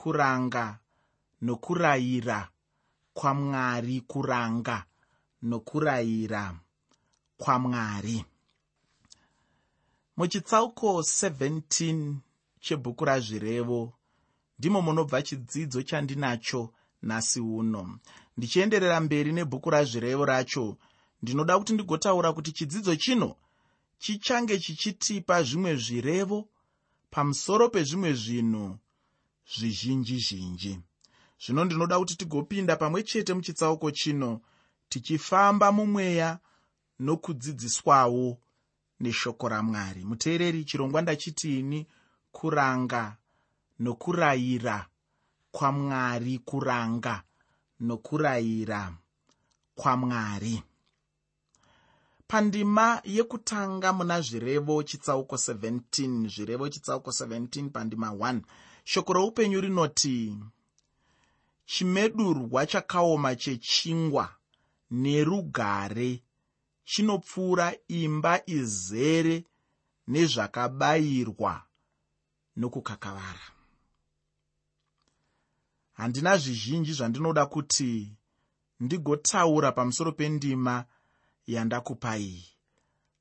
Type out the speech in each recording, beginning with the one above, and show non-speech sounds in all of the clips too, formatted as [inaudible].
kuranga nokurayira kwamwari kuranga nokurayira kwamwari. Muchitsauko 17 chebhuku razvirevo ndimo munobva chidzidzo chandinacho nhasi uno. Ndichienderera mberi nebhuku razvirevo racho. Ndinoda kuti ndigotaura kuti chidzidzo chino chichange chichitipa zvimwe zvirevo pamusoro pezvimwe zvinhu zvizhinji zhinji. Zvino ndinoda kuti tigopinda pamwe chete muchitsauko chino tichifamba mumweya nokudzidziswawo neshoko ramwari. Muteereri chirongwa ndachitiini kuranga nokurayira kwamwari kuranga nokurayira kwamwari. Pandima yekutanga muna zvirevo chitsauko 17 zvirevo chitsauko 17 pandima 1 shoko roupenyu rinoti chimedurwa chakaoma chechingwa nerugare chinopfuura imba izere nezvakabayirwa nokukakavara. Handina zvizhinji zvandinoda kuti ndigotaura pamusoro pendima yandakupa iyi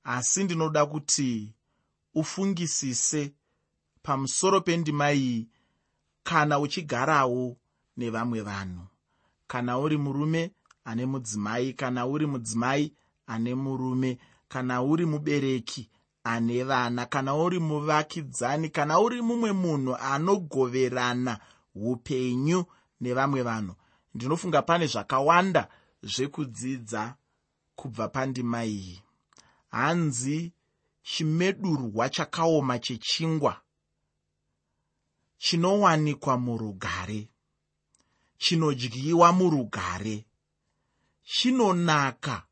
asi ndinoda kuti ufungisise pamusoro pendima iyi kana uchigarawo nevamwe vanhu kana uri murume ane mudzimai kana uri mudzimai ane murume kana uri mubereki ane vana kana uri muvakidzani kana uri mumwe munhu anogoverana upenyu nevamwe vanhu. Ndinofunga pane zvakawanda zvekudzidza kubva pandima iyi. Hanzi chimedurwa chakaoma chechingwa chinowanikwa murugare chinodyiwa murugare chinonaka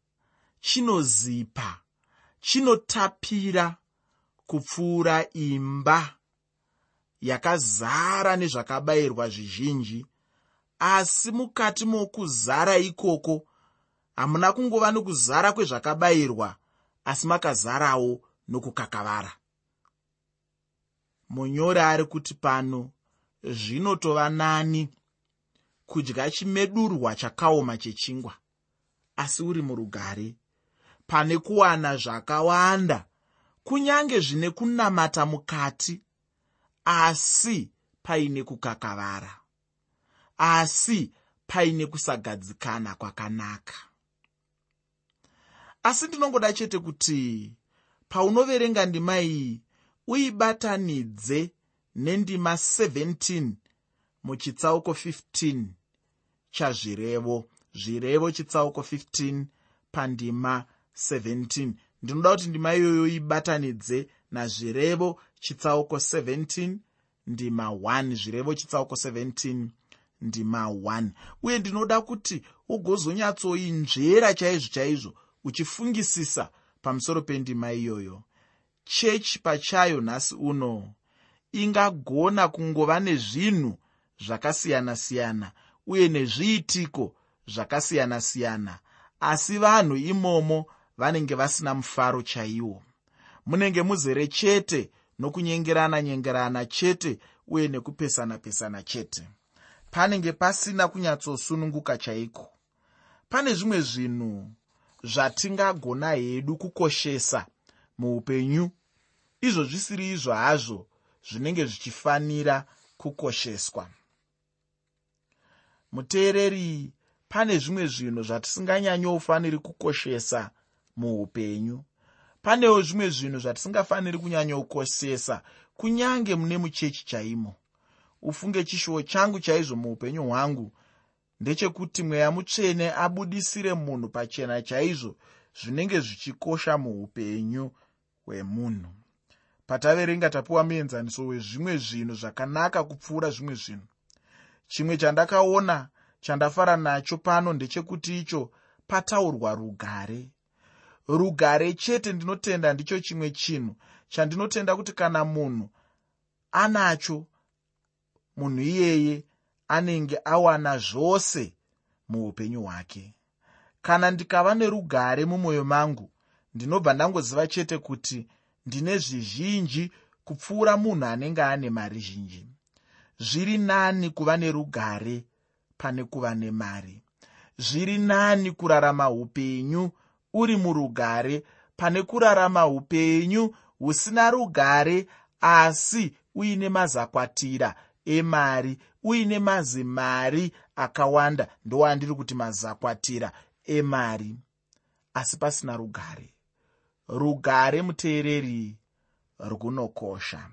chinozipa chinotapira kupfuura imba yakazara nezvakabayirwa zvizhinji. Asi mukati mokuzara ikoko hamuna kungova nokuzara kwezvakabayirwa asi makazarawo nokukakavara munyori ari kuti pano zvinotova nani kudya chimedurwa chakaoma chechingwa asi uri murugare. Pane kuwana zvakawanda kunyange zvine kunamata mukati asi paine kukakavara asi paine kusagadzikana kwakanaka. Asi ndinongoda chete kuti paunoverenga ndima iyi uibatanidze nendima 17 muchitsauko 15 chazvirevo. Zvirevo chitsauko 15 pandima 17 ndinoda kuti ndima iyoyo ibatanidze nazvirevo chitsauko 17 ndima 1 zvirevo chitsauko 17 ndima 1 uye ndinoda kuti ugozonyatsoinzvera chaizvo chaizvo uchifungisisa pamusoro pendima iyoyo chechi pachayo nhasi uno ingagona kungova nezvinhu zvakasiyana-siyana uye nezviitiko zvakasiyana-siyana. Asi vanhu imomo vanenge vasina mufaro chaiwo. Munenge muzere chete nokunyengerana-nyengerana chete uye nekupesana-pesana chete. Panenge pasina kunyatsosununguka chaiko? Pane zvimwe zvinhu zvatingagona hedu kukoshesa muupenyu. Izvo zvisiri izvo hazvo zvinenge zvichifanira kukosheswa. Muteereri pane zvimwe zvinhu zvatisinganyanyofaniri kukoshesa muupenyu. Panewo zvimwe zvinhu zvatisingafaniri kunyanyokoshesa kunyange mune muchechi chaimo. Ufunge chishuwo changu chaizvo muupenyu hwangu. Ndechekuti mweya mutsvene abudisire munhu pachena chaizvo zvinenge zvichikosha muupenyu hwemunhu pataverenga tapiwa muenzaniso wezvimwe zvinhu zvakanaka kupfuura zvimwe zvinhu. Chimwe chandakaona chandafara nacho pano ndechekuti icho pataurwa rugare. Rugare chete ndinotenda ndicho chimwe chinhu chandinotenda kuti kana munhu anacho munhu iyeye anenge awana zvose muupenyu hwake. Kana ndikava nerugare mumwoyo mangu ndinobva ndangoziva chete kuti ndine zvizhinji kupfuura munhu anenge ane mari zhinji. Zviri nani kuva nerugare pane kuva nemari. Zviri nani kurarama upenyu uri murugare pane kurarama upenyu husina rugare asi uine mazakwatira emari uine mazimari akawanda. Ndowandiri kuti mazakwatira emari asi pasina rugare rugare muteereri runokosha.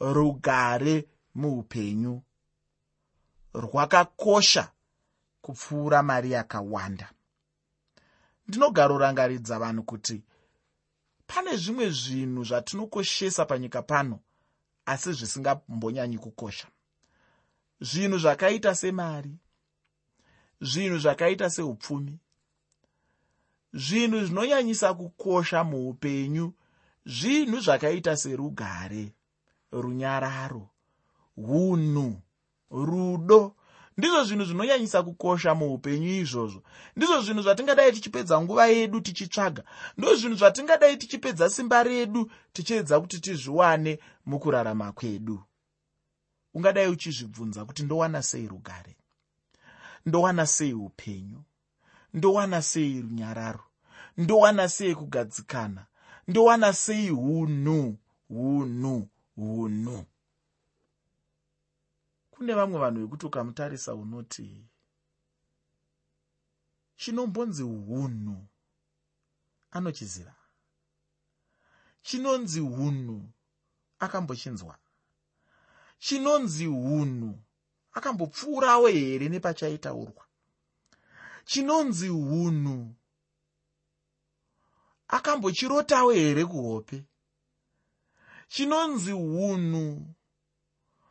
Rugare muupenyu. Rwakakosha kupfuura mari yakawanda. Ndinogara urangaridza vanhu kuti pane zvimwe zvinhu zvatinokoshesa panyika pano asi zvisingambonyanyi kukosha. Zvinhu zvakaita semari zvinhu zvakaita seupfumi zvinhu zvinonyanyisa kukosha muupenyu zvinhu zvakaita serugare runyararo unhu rudo. Ndizvo zvinhu zvinonyanyisa kukosha muupenyu izvozvo. Ndizvo zvinhu zvatingadai tichipedza nguva yedu tichitsvaga. Ndo zvinhu zvatingadai tichipedza simba redu tichiedza kuti tizviwane mukurarama kwedu. Ungadai uchizvibvunza kuti ndowana sei rugare? Ndowana sei upenyu ndowana sei runyararo? Ndowana sei kugadzikana? Ndowana sei hunhu hunhu hunhu kune vamwe vanhu vekuti ukamutarisa unoti chinombonzi hunhu anochiziva chinonzi hunhu akambochinzwa. Chinonzi hunhu akambopfuurawo here nepachaitaurwa chinonzi hunhu. Akambochirotawo here kuhope? Chinonzi hunhu.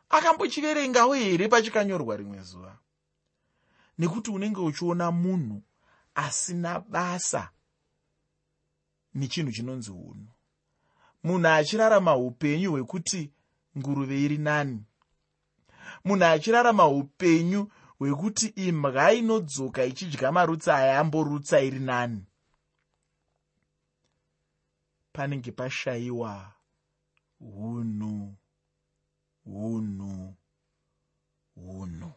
Akambochiverengawo here pachikanyorwa rimwe zuva? Nekuti unenge uchiona munhu asina basa nechinhu chinonzi hunhu. Munhu achirarama upenyu hwekuti nguruve iri nani? Munhu achirarama upenyu hwekuti imbwa inodzoka ichidya marutsi ayamborutsa iri nani. Panenge pashayiwa hunhu hunhu hunhu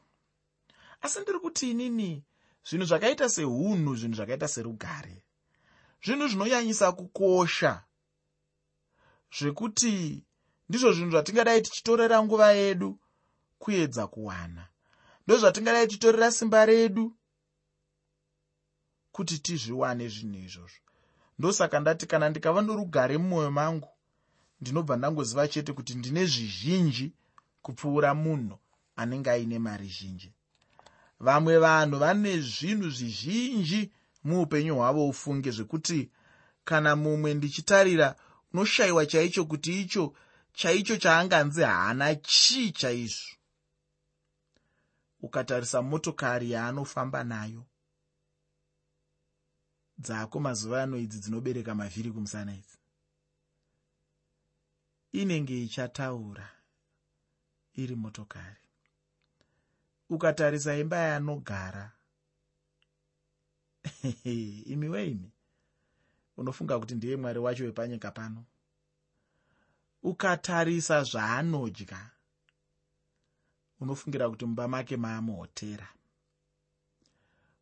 asi ndiri kuti inini zvinhu zvakaita seunhu zvinhu zvakaita serugare. Zvinhu zvinonyanyisa kukosha zvekuti ndizvo zvinhu zvatingadai tichitorera nguva yedu kuedza kuwana ndozvatingadai tichitorera simba redu kuti tizviwane zvinhu izvozvo. Ndosaka ndati kana ndikava norugare mumwoyo mangu ndinobva ndangoziva chete kuti ndine zvizhinji kupfuura munhu anenge aine mari zhinji. Vamwe vanhu vane zvinhu zvizhinji muupenyu hwavo ufunge zvekuti kana mumwe ndichitarira unoshayiwa chaicho kuti icho chaicho chaanganzi haana chii chaizvo ukatarisa motokari yaanofamba nayo. Dzako mazuva ano idzi dzinobereka mavhiri kumusana idzi. Inenge ichataura iri motokari. Ukatarisa imba yaanogara. [laughs] Imi weimi unofunga kuti ndiye mwari wacho wepanyika pano. Ukatarisa zvaanodya unofungira kuti mumba make maamuhotera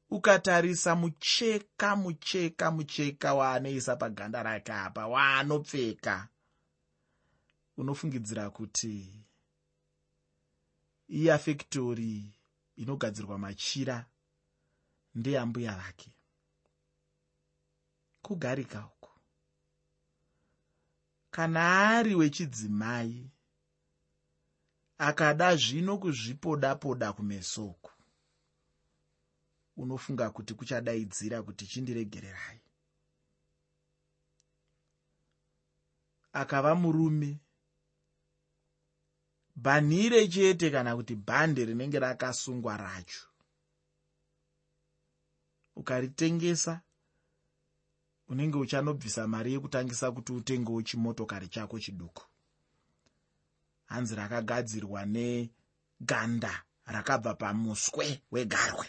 ukatarisa mucheka mucheka mucheka waanoisa paganda rake apa waanopfeka. Unofungidzira kuti iya fektori inogadzirwa machira ndeyambuya vake kugarika uku. Kana ari wechidzimai akada zvino kuzvipoda poda kumeso uku unofunga kuti kuchadaidzira kuti chindiregererai. Akava murume. Bhanhire chete kana kuti bhande rinenge rakasungwa racho. Ukaritengesa unenge uchanobvisa mari yekutangisa kuti utengewo chimotokari chako chiduku hanzi rakagadzirwa neganda rakabva pamuswe wegarwe.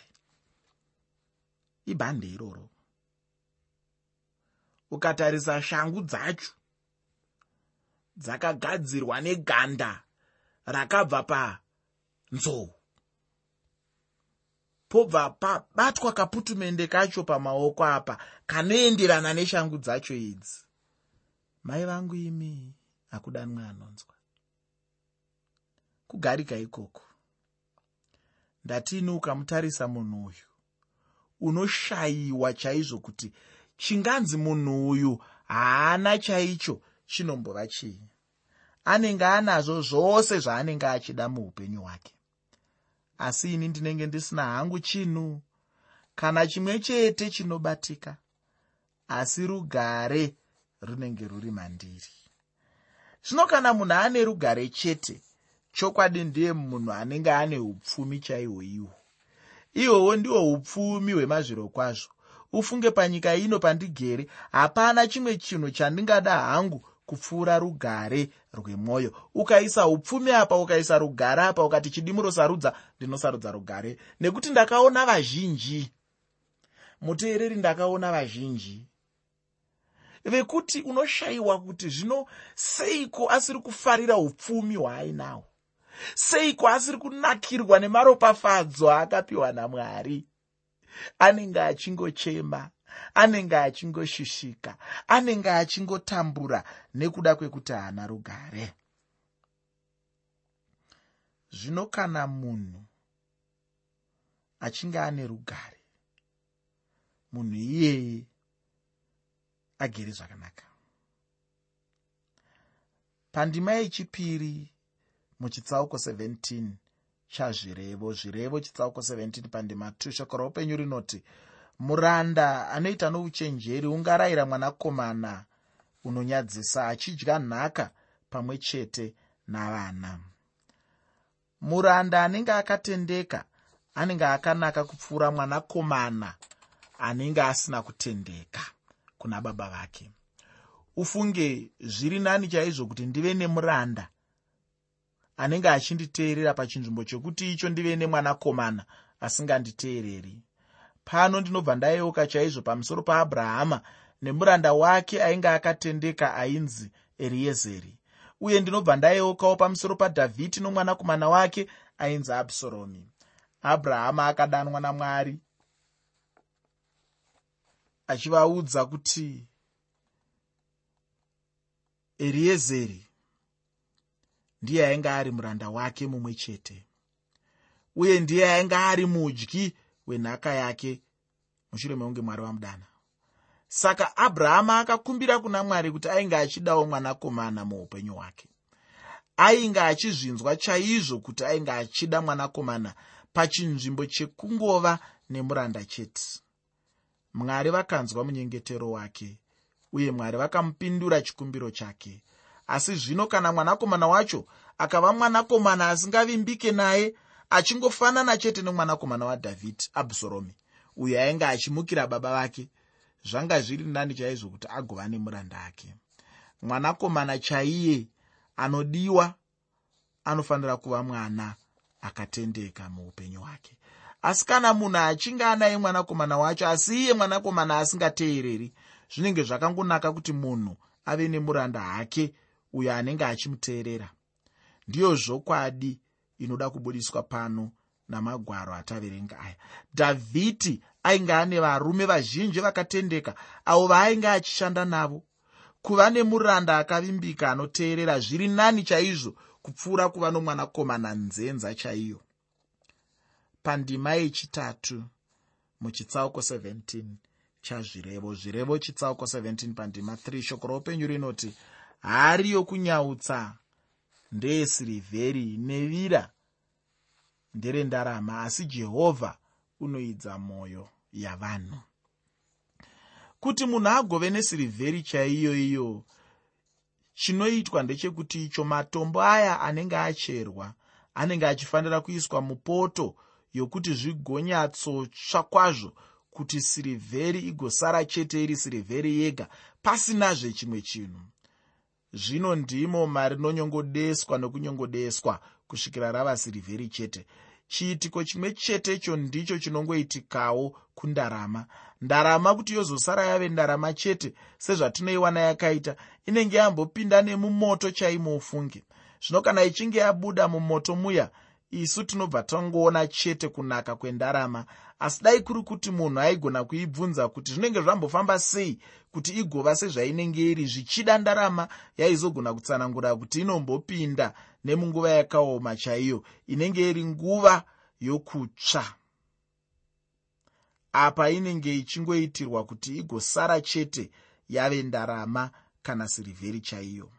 Ibhande iroro. Ukatarisa shangu dzacho dzakagadzirwa neganda rakabva nzou pobva pabatwa kaputumende kacho pamaoko apa kanoenderana neshangu dzacho idzi. Mai vangu imi hakudanwa anonzwa kugarika ikoko. Ndatini ukamutarisa munhu uyu? Unoshayiwa chaizvo kuti chinganzi munhu uyu haana chaicho chinombova chii? Anenge anazvo zvose zvaanenge achida muupenyu hwake. Asi ini ndinenge ndisina hangu chinhu kana chimwe chete chinobatika asi rugare runenge ruri mandiri. Zvino kana munhu ane rugare chete chokwadi ndiye munhu anenge ane upfumi chaihwo ihwo ihwohwo ndihwo upfumi hwemazviro kwazvo. Ufunge panyika ino pandigere hapana chimwe chinhu chandingada hangu kupfuura rugare rwemwoyo ukaisa upfumi apa ukaisa rugare apa ukati chidimurosarudza ndinosarudza rugare. Nekuti ndakaona vazhinji muteereri ndakaona vazhinji vekuti unoshayiwa kuti zvino seiko asiri kufarira upfumi hwaainahwo seiko asiri kunakirwa nemaropafadzo aakapiwa namwari. Anenge achingochema anenge achingoshishika anenge achingotambura nekuda kwekuti haana rugare. Zvino kana munhu achinge ane rugare munhu iyeye agere zvakanaka. Pandima yechipiri muchitsauko 17 chazvirevo zvirevo. Chitsauko 17 pandima 2 shoko roupenyu rinoti muranda anoita nouchenjeri ungarayira mwanakomana unonyadzisa achidya nhaka pamwe chete navana. Muranda anenge akatendeka anenge akanaka kupfuura mwanakomana anenge asina kutendeka kuna baba vake. Ufunge zviri nani chaizvo kuti ndive nemuranda anenge achinditeerera pachinzvimbo chokuti icho ndive nemwanakomana asinganditeereri. Pano ndinobva ndayeuka chaizvo pamusoro paabrahama nemuranda wake ainge akatendeka ainzi eriezeri. Uye ndinobva ndayeukawo pamusoro padhavhidi nomwanakomana wake ainzi abhusaromi abrahama akadanwa namwari achivaudza kuti eriezeri ndiye ainge ari muranda wake mumwe chete. Uye ndiye ainge ari mudyi wenhaka yake mushure mekunge mwari vamudana saka abrahama akakumbira kuna mwari kuti ainge achidawo mwanakomana muupenyu hwake. Ainge achizvinzwa chaizvo kuti ainge achida mwanakomana pachinzvimbo chekungova nemuranda chete. Mwari vakanzwa munyengetero wake uye mwari vakamupindura chikumbiro chake asi zvino kana mwanakomana wacho akava mwanakomana asingavimbike naye achingofanana chete nemwanakomana wadhavhidhi abhusaromi uyo ainge achimukira baba vake zvanga zviri nani chaizvo kuti agova nemuranda ake. Mwanakomana chaiye anodiwa anofanira kuva mwana akatendeka muupenyu hwake. Asi kana munhu achinge anaye mwanakomana wacho asi iye mwanakomana asingateereri zvinenge zvakangonaka kuti munhu ave nemuranda hake uyo anenge achimuteerera. Ndiyo zvokwadi inoda kubudiswa pano namagwaro ataverenga aya. Dhavhidhi ainge ane varume vazhinji vakatendeka avo vaainge achishanda navo. Kuva nemuranda akavimbika anoteerera zviri nani chaizvo kupfuura kuva nomwanakomana nzenza chaiyo. Pandima yechitatu muchitsauko 17 chazvirevo zvirevo chitsauko 17 pandima 3 shoko roupenyu rinoti hari yokunyautsa ndeyesirivheri nevira nderendarama asi jehovha unoidza mwoyo yavanhu. Kuti munhu agove nesirivheri chaiyo iyo chinoitwa ndechekuti icho matombo aya anenge acherwa anenge achifanira kuiswa mupoto yokuti zvigonyatsotsva kwazvo kuti sirivheri igosara chete iri sirivheri yega pasinazve chimwe chinhu zvino ndimo marinonyongodeswa nokunyongodeswa kusvikira rava sirivheri chete. Chiitiko chimwe chetecho ndicho chinongoitikawo kundarama. Ndarama kuti yozosara yave ndarama chete sezvatinoiwana yakaita inenge yambopinda nemumoto chaimo ufunge. Zvino kana ichinge yabuda mumoto muya isu tinobva tangoona chete kunaka kwendarama. Asi dai kuri kuti munhu aigona kuibvunza kuti zvinenge zvambofamba sei kuti igova sezvainenge iri zvichida ndarama yaizogona kutsanangura kuti inombopinda nemunguva yakaoma chaiyo inenge iri nguva yokutsva. Apa inenge ichingoitirwa kuti igosara chete yave ndarama kana sirivheri chaiyo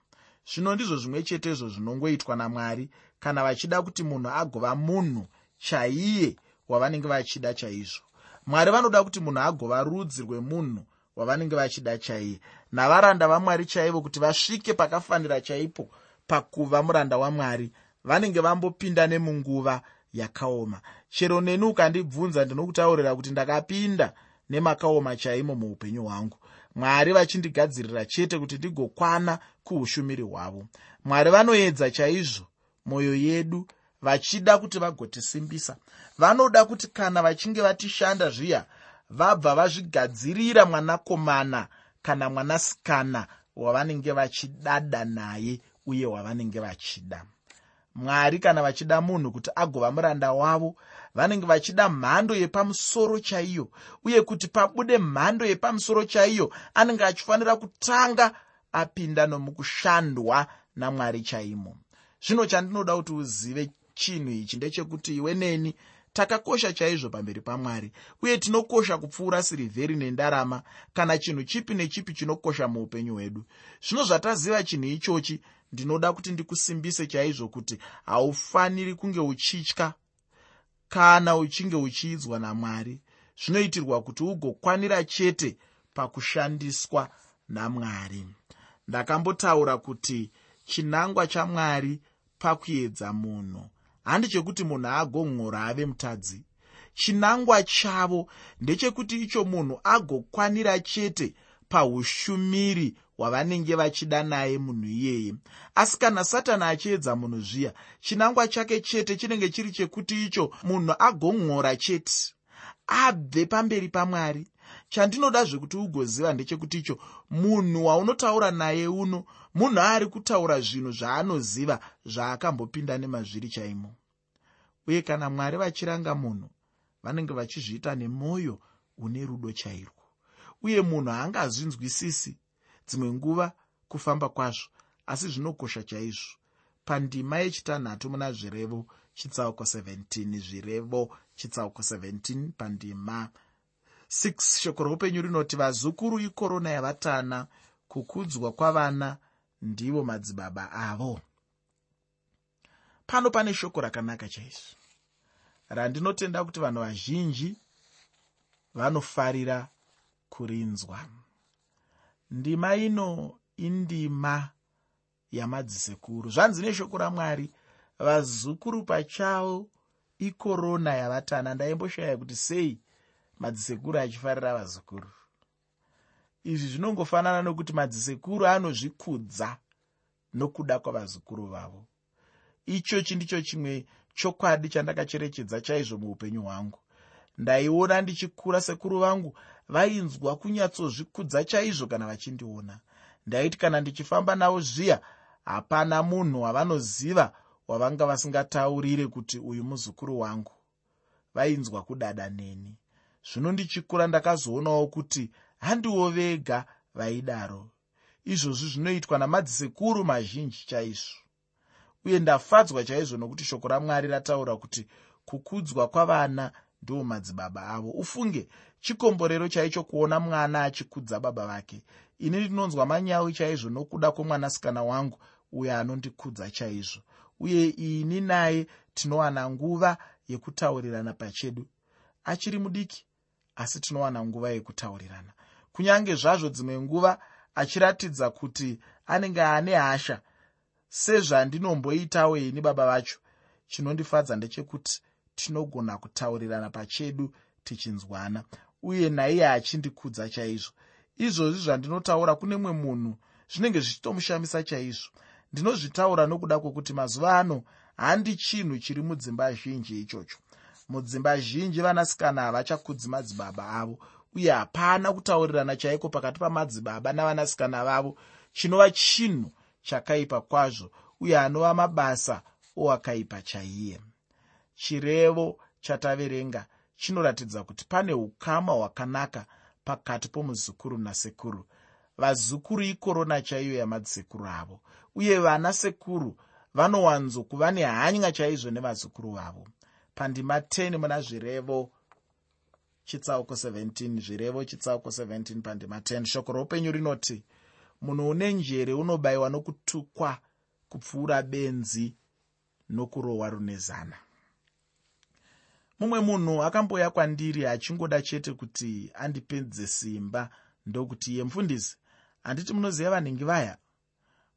zvino ndizvo zvimwe chetezvo zvinongoitwa namwari. Kana vachida kuti munhu agova munhu chaiye wavanenge vachida chaizvo. Mwari vanoda kuti munhu agova rudzi rwemunhu wavanenge vachida chaiye. Navaranda vamwari chaivo kuti vasvike pakafanira chaipo pakuva muranda wamwari vanenge vambopinda nemunguva yakaoma. Chero neni ukandibvunza ndinokutaurira kuti ndakapinda nemakaoma chaimo muupenyu hwangu mwari vachindigadzirira chete kuti ndigokwana kuushumiri hwavo. Mwari vanoedza chaizvo mwoyo yedu vachida kuti vagotisimbisa. Vanoda kuti kana vachinge vatishanda zviya vabva vazvigadzirira mwanakomana kana mwanasikana wavanenge vachidada naye uye wavanenge vachida mwari kana vachida munhu kuti agova muranda wavo vanenge vachida mhando yepamusoro chaiyo uye kuti pabude mhando yepamusoro chaiyo anenge achifanira kutanga apinda nomukushandwa namwari chaimo. Zvino chandinoda kuti uzive chinhu ichi ndechekuti iwe neni takakosha chaizvo pamberi pamwari uye tinokosha kupfuura sirivheri nendarama kana chinhu chipi nechipi chinokosha muupenyu hwedu. Zvino zvataziva chinhu ichochi ndinoda kuti ndikusimbise chaizvo kuti haufaniri kunge uchitya kana uchinge uchiidzwa namwari. Zvinoitirwa kuti ugokwanira chete pakushandiswa namwari. Ndakambotaura kuti chinangwa chamwari pakuedza munhu. Handi chekuti munhu agomhura ave mutadzi. Chinangwa chavo ndechekuti icho munhu agokwanira chete paushumiri hwavanenge vachida naye munhu iyeye. Asi kana satani achiedza munhu zviya chinangwa chake chete chinenge chiri chekuti icho munhu agomhora chete. Abve pamberi pamwari. Chandinoda zvekuti ugoziva ndechekuti icho munhu waunotaura naye uno munhu ari kutaura zvinhu zvaanoziva zvaakambopinda nemazviri chaimo. Uye kana mwari vachiranga munhu vanenge vachizviita nemwoyo une rudo chairwo. Uye munhu haangazvinzwisisi dzimwe nguva kufamba kwazvo asi zvinokosha chaizvo. Pandima yechitanhatu muna zvirevo chitsauko 17 zvirevo chitsauko 17 pandima. 6 shoko roupenyu rinoti vazukuru ikorona yavatana kukudzwa kwavana ndivo madzibaba avo. Pano pane shoko rakanaka chaizvo. Randinotenda kuti vanhu vazhinji vanofarira kurinzwa ndima ino indima yamadzisekuru zvanzi neshoko ramwari vazukuru pachavo ikorona yavatana. Ndaimboshaya kuti sei madzisekuru achifarira vazukuru? Izvi zvinongofanana nokuti madzisekuru anozvikudza nokuda kwavazukuru vavo. Ichochi ndicho chimwe chokwadi chandakacherechedza chaizvo muupenyu hwangu. Ndaiona ndichikura sekuru vangu vainzwa kunyatsozvikudza chaizvo kana vachindiona. Ndaiti kana ndichifamba navo zviya hapana munhu wavanoziva wavanga vasingataurire kuti uyu muzukuru wangu. Vainzwa kudada neni. Zvino ndichikura ndakazoonawo kuti handiwo vega vaidaro. Izvozvi zvinoitwa namadzisekuru mazhinji chaizvo. Uye ndafadzwa chaizvo nokuti shoko ramwari rataura kuti kukudzwa kwavana ndiwo madzibaba avo. Ufunge chikomborero chaicho kuona mwana achikudza baba vake. Ini ndinonzwa manyawi chaizvo nokuda kwemwanasikana wangu uyo anondikudza chaizvo. Uye ini naye tinowana nguva yekutaurirana pachedu. Achiri mudiki asi tinowana nguva yekutaurirana. Kunyange zvazvo dzimwe nguva achiratidza kuti anenge ane hasha sezvandinomboitawo ini baba vacho. Chinondifadza ndechekuti tinogona kutaurirana pachedu tichinzwana uye naiye achindikudza chaizvo. Izvozvi zvandinotaura kune mwe munhu zvinenge zvichitomushamisa chaizvo. Ndinozvitaura nokuda kwokuti mazuva ano handi chinhu chiri mudzimba zhinji ichocho. Mudzimba zhinji vanasikana havachakudzi madzibaba avo uye hapana kutaurirana chaiko pakati pamadzibaba navanasikana vavo chinova chinhu chakaipa kwazvo uye anova mabasa owakaipa chaiye. Chirevo chataverenga chinoratidza kuti pane ukama hwakanaka pakati pomuzukuru nasekuru. Vazukuru ikorona chaiyo yamadzikuru avo uye vana sekuru vanowanzokuva nehanya chaizvo nevazukuru vavo. Pandima 10 muna zvirevo chitsauko 17 zvirevo chitsauko 17 pandima 10 shoko roupenyu rinoti munhu une njere unobayiwa nokutukwa kupfuura benzi nokurohwa rune zana mumwe munhu akambouya kwandiri achingoda chete kuti andipedze simba ndokuti iye mufundisi handiti munoziva vanhingi vaya?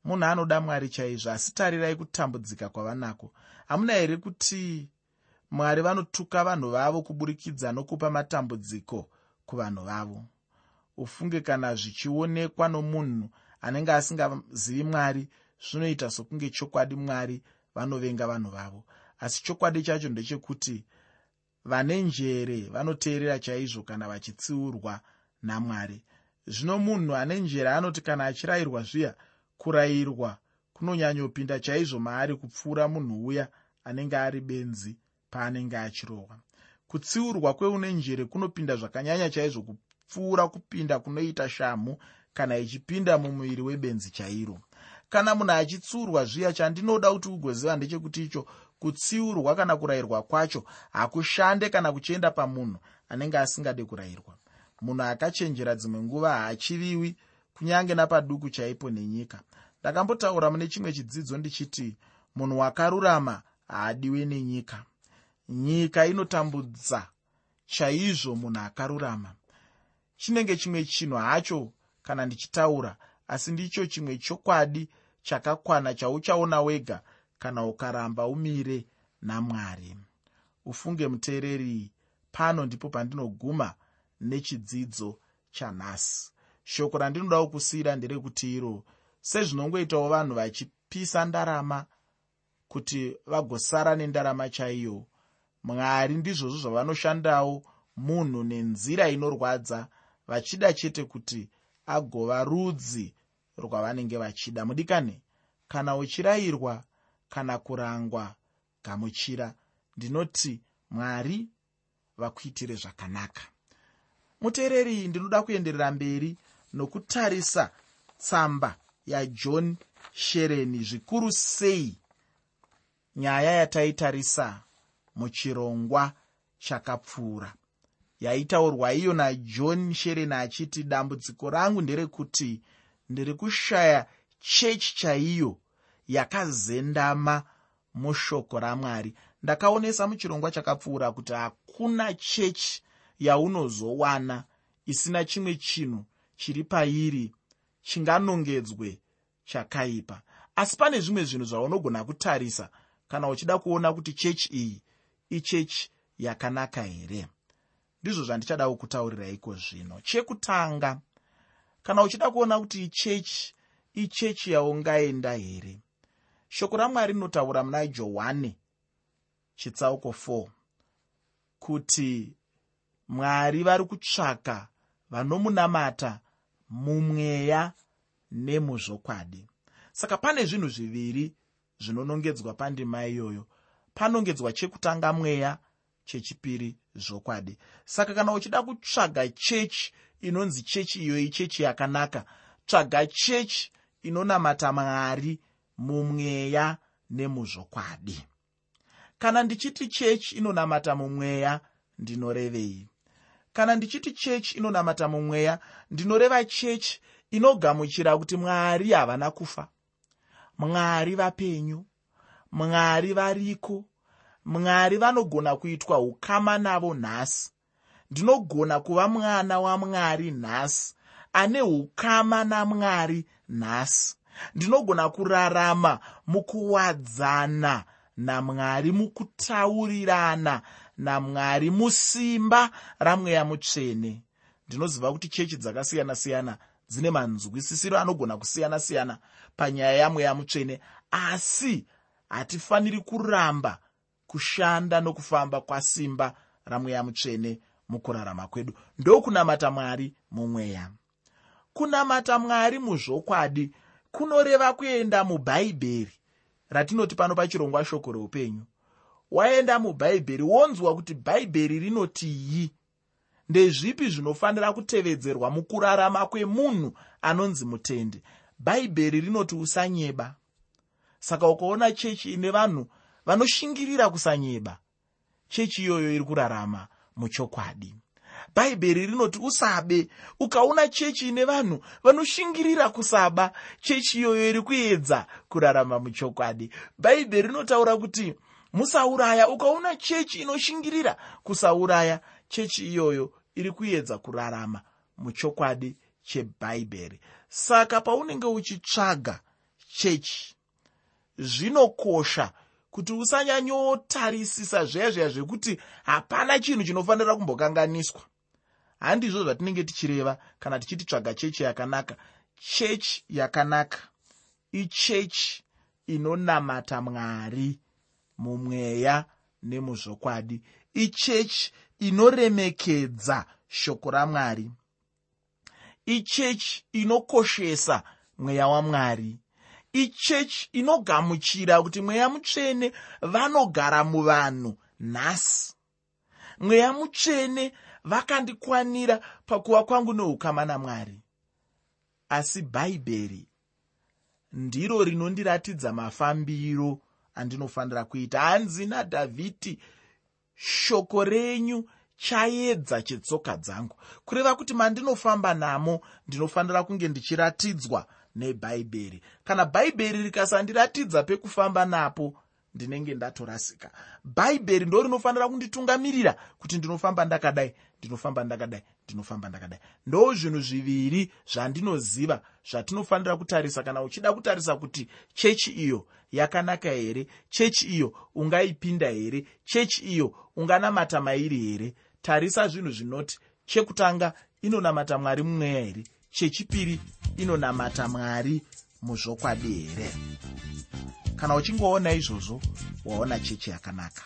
Munhu anoda mwari chaizvo asi tarirai kutambudzika kwavanako. Hamuna here kuti mwari vanotuka vanhu vavo kuburikidza nokupa matambudziko kuvanhu vavo? Ufunge kana zvichionekwa nomunhu anenge asingazivi mwari zvinoita sokunge chokwadi mwari vanovenga vanhu vavo. Asi chokwadi chacho ndechekuti vane njere vanoteerera chaizvo kana vachitsiurwa namwari. Zvino munhu ane njere anoti kana achirayirwa zviya kurayirwa kunonyanyopinda chaizvo maari kupfuura munhu uya anenge ari benzi paanenge achirohwa. Kutsiurwa kweune njere kunopinda zvakanyanya chaizvo kupfuura kupinda kunoita shamhu kana ichipinda mumuviri webenzi chairo. Kana munhu achitsiurwa zviya chandinoda kuti ugoziva ndechekuti icho kutsiurwa kana kurayirwa kwacho hakushande kana kuchienda pamunhu anenge asingade kurayirwa. Munhu akachenjera dzimwe nguva haachiviwi kunyange napaduku chaipo nenyika. Ndakambotaura mune chimwe chidzidzo ndichiti munhu wakarurama haadiwe nenyika. Nyika inotambudza chaizvo munhu akarurama. Chinenge chimwe chinhu hacho kana ndichitaura asi ndicho chimwe chokwadi chakakwana chauchaona wega kana ukaramba umire namwari. Ufunge muteereri pano ndipo pandinoguma nechidzidzo chanhasi. Shoko randinodawo kusiyira nderekuti iro sezvinongoitawo vanhu vachipisa ndarama kuti vagosara nendarama chaiyo. Mwari ndizvozvo zvavanoshandawo munhu nenzira inorwadza vachida chete kuti agova rudzi rwavanenge vachida. Mudikani kana uchirayirwa kana kurangwa gamuchira. Ndinoti mwari vakuitire zvakanaka. Muteereri ndinoda kuenderera mberi nokutarisa tsamba yajohn shereni zvikuru sei? Nyaya yataitarisa muchirongwa chakapfuura. Yaitaurwa iyo najohn shereni achiti dambudziko rangu nderekuti ndiri kushaya chechi chaiyo yakazendama mushoko ramwari. Ndakaonesa muchirongwa chakapfuura kuti hakuna chechi yaunozowana isina chimwe chinhu chiri pairi chinganongedzwe chakaipa. Asi pane zvimwe zvinhu zvaunogona kutarisa kana uchida kuona kuti chechi iyi ichechi yakanaka here? Ndizvo zvandichadawo kutauriraiko zvino. Chekutanga kana uchida kuona kuti ichechi ichechi yaungaenda here shoko ramwari rinotaura muna johani chitsauko 4 kuti mwari vari kutsvaka vanomunamata mumweya nemuzvokwadi. Saka pane zvinhu zviviri zvinonongedzwa pandima iyoyo. Panongedzwa chekutanga mweya chechipiri zvokwadi. Saka kana uchida kutsvaga chechi inonzi chechi iyoyi chechi yakanaka tsvaga chechi inonamata mwari mumweya nemuzvokwadi kana ndichiti chechi inonamata mumweya ndinorevei. Kana ndichiti chechi inonamata mumweya ndinoreva chechi inogamuchira kuti mwari havana kufa. Mwari vapenyu mwari variko mwari vanogona kuitwa ukama navo nhasi. Ndinogona kuva mwana wamwari nhasi ane ukama namwari nhasi ndinogona kurarama mukuwadzana namwari mukutaurirana namwari musimba ramweya mutsvene. Ndinoziva kuti chechi dzakasiyana-siyana dzine manzwisisiro anogona kusiyana-siyana panyaya yamweya mutsvene asi hatifaniri kuramba kushanda nokufamba kwasimba ramweya mutsvene mukurarama kwedu. Ndokunamata mwari mumweya. Kunamata mwari muzvokwadi kunoreva kuenda mubhaibheri ratinoti pano pachirongwa shoko reupenyu waenda mubhaibheri wonzwa kuti bhaibheri rinotiyi ndezvipi zvinofanira kutevedzerwa mukurarama kwemunhu anonzi mutende bhaibheri rinoti usanyeba. Saka ukaona chechi ine vanhu vanoshingirira kusanyeba chechi iyoyo iri kurarama muchokwadi bhaibheri rinoti usabe ukaona chechi ine vanhu vanoshingirira kusaba chechi iyoyo iri kuedza kurarama muchokwadi. Bhaibheri rinotaura kuti musauraya ukaona chechi inoshingirira kusauraya chechi iyoyo iri kuedza kurarama muchokwadi chebhaibheri. Saka paunenge uchitsvaga chechi zvinokosha kuti usanyanyotarisisa zveya zveya zvekuti hapana chinhu chinofanira kumbokanganiswa handizvo zvatinenge tichireva kana tichititsvaga chechi yakanaka. Chechi yakanaka. Ichechi inonamata mwari mumweya nemuzvokwadi. Ichechi inoremekedza shoko ramwari. Ichechi inokoshesa mweya wamwari. Ichechi inogamuchira kuti mweya mutsvene vanogara muvanhu nhasi. Mweya mutsvene vakandikwanira pakuva kwangu neukama namwari. Asi bhaibheri ndiro rinondiratidza mafambiro andinofanira kuita. Hanzi nadhavhidhi shoko renyu chaedza chetsoka dzangu. Kureva kuti mandinofamba namo ndinofanira kunge ndichiratidzwa nebhaibheri. Kana bhaibheri rikasandiratidza pekufamba napo ndinenge ndatorasika bhaibheri ndo rinofanira kunditungamirira kuti ndinofamba ndakadai ndinofamba ndakadai ndinofamba ndakadai. Ndo zvinhu zviviri zvandinoziva zvatinofanira kutarisa. Kana uchida kutarisa kuti chechi iyo yakanaka here chechi iyo ungaipinda here chechi iyo unganamata mairi here tarisa zvinhu zvinoti chekutanga inonamata mwari mumweya here chechipiri inonamata mwari muzvokwadi here? Kana uchingoona izvozvo waona chechi yakanaka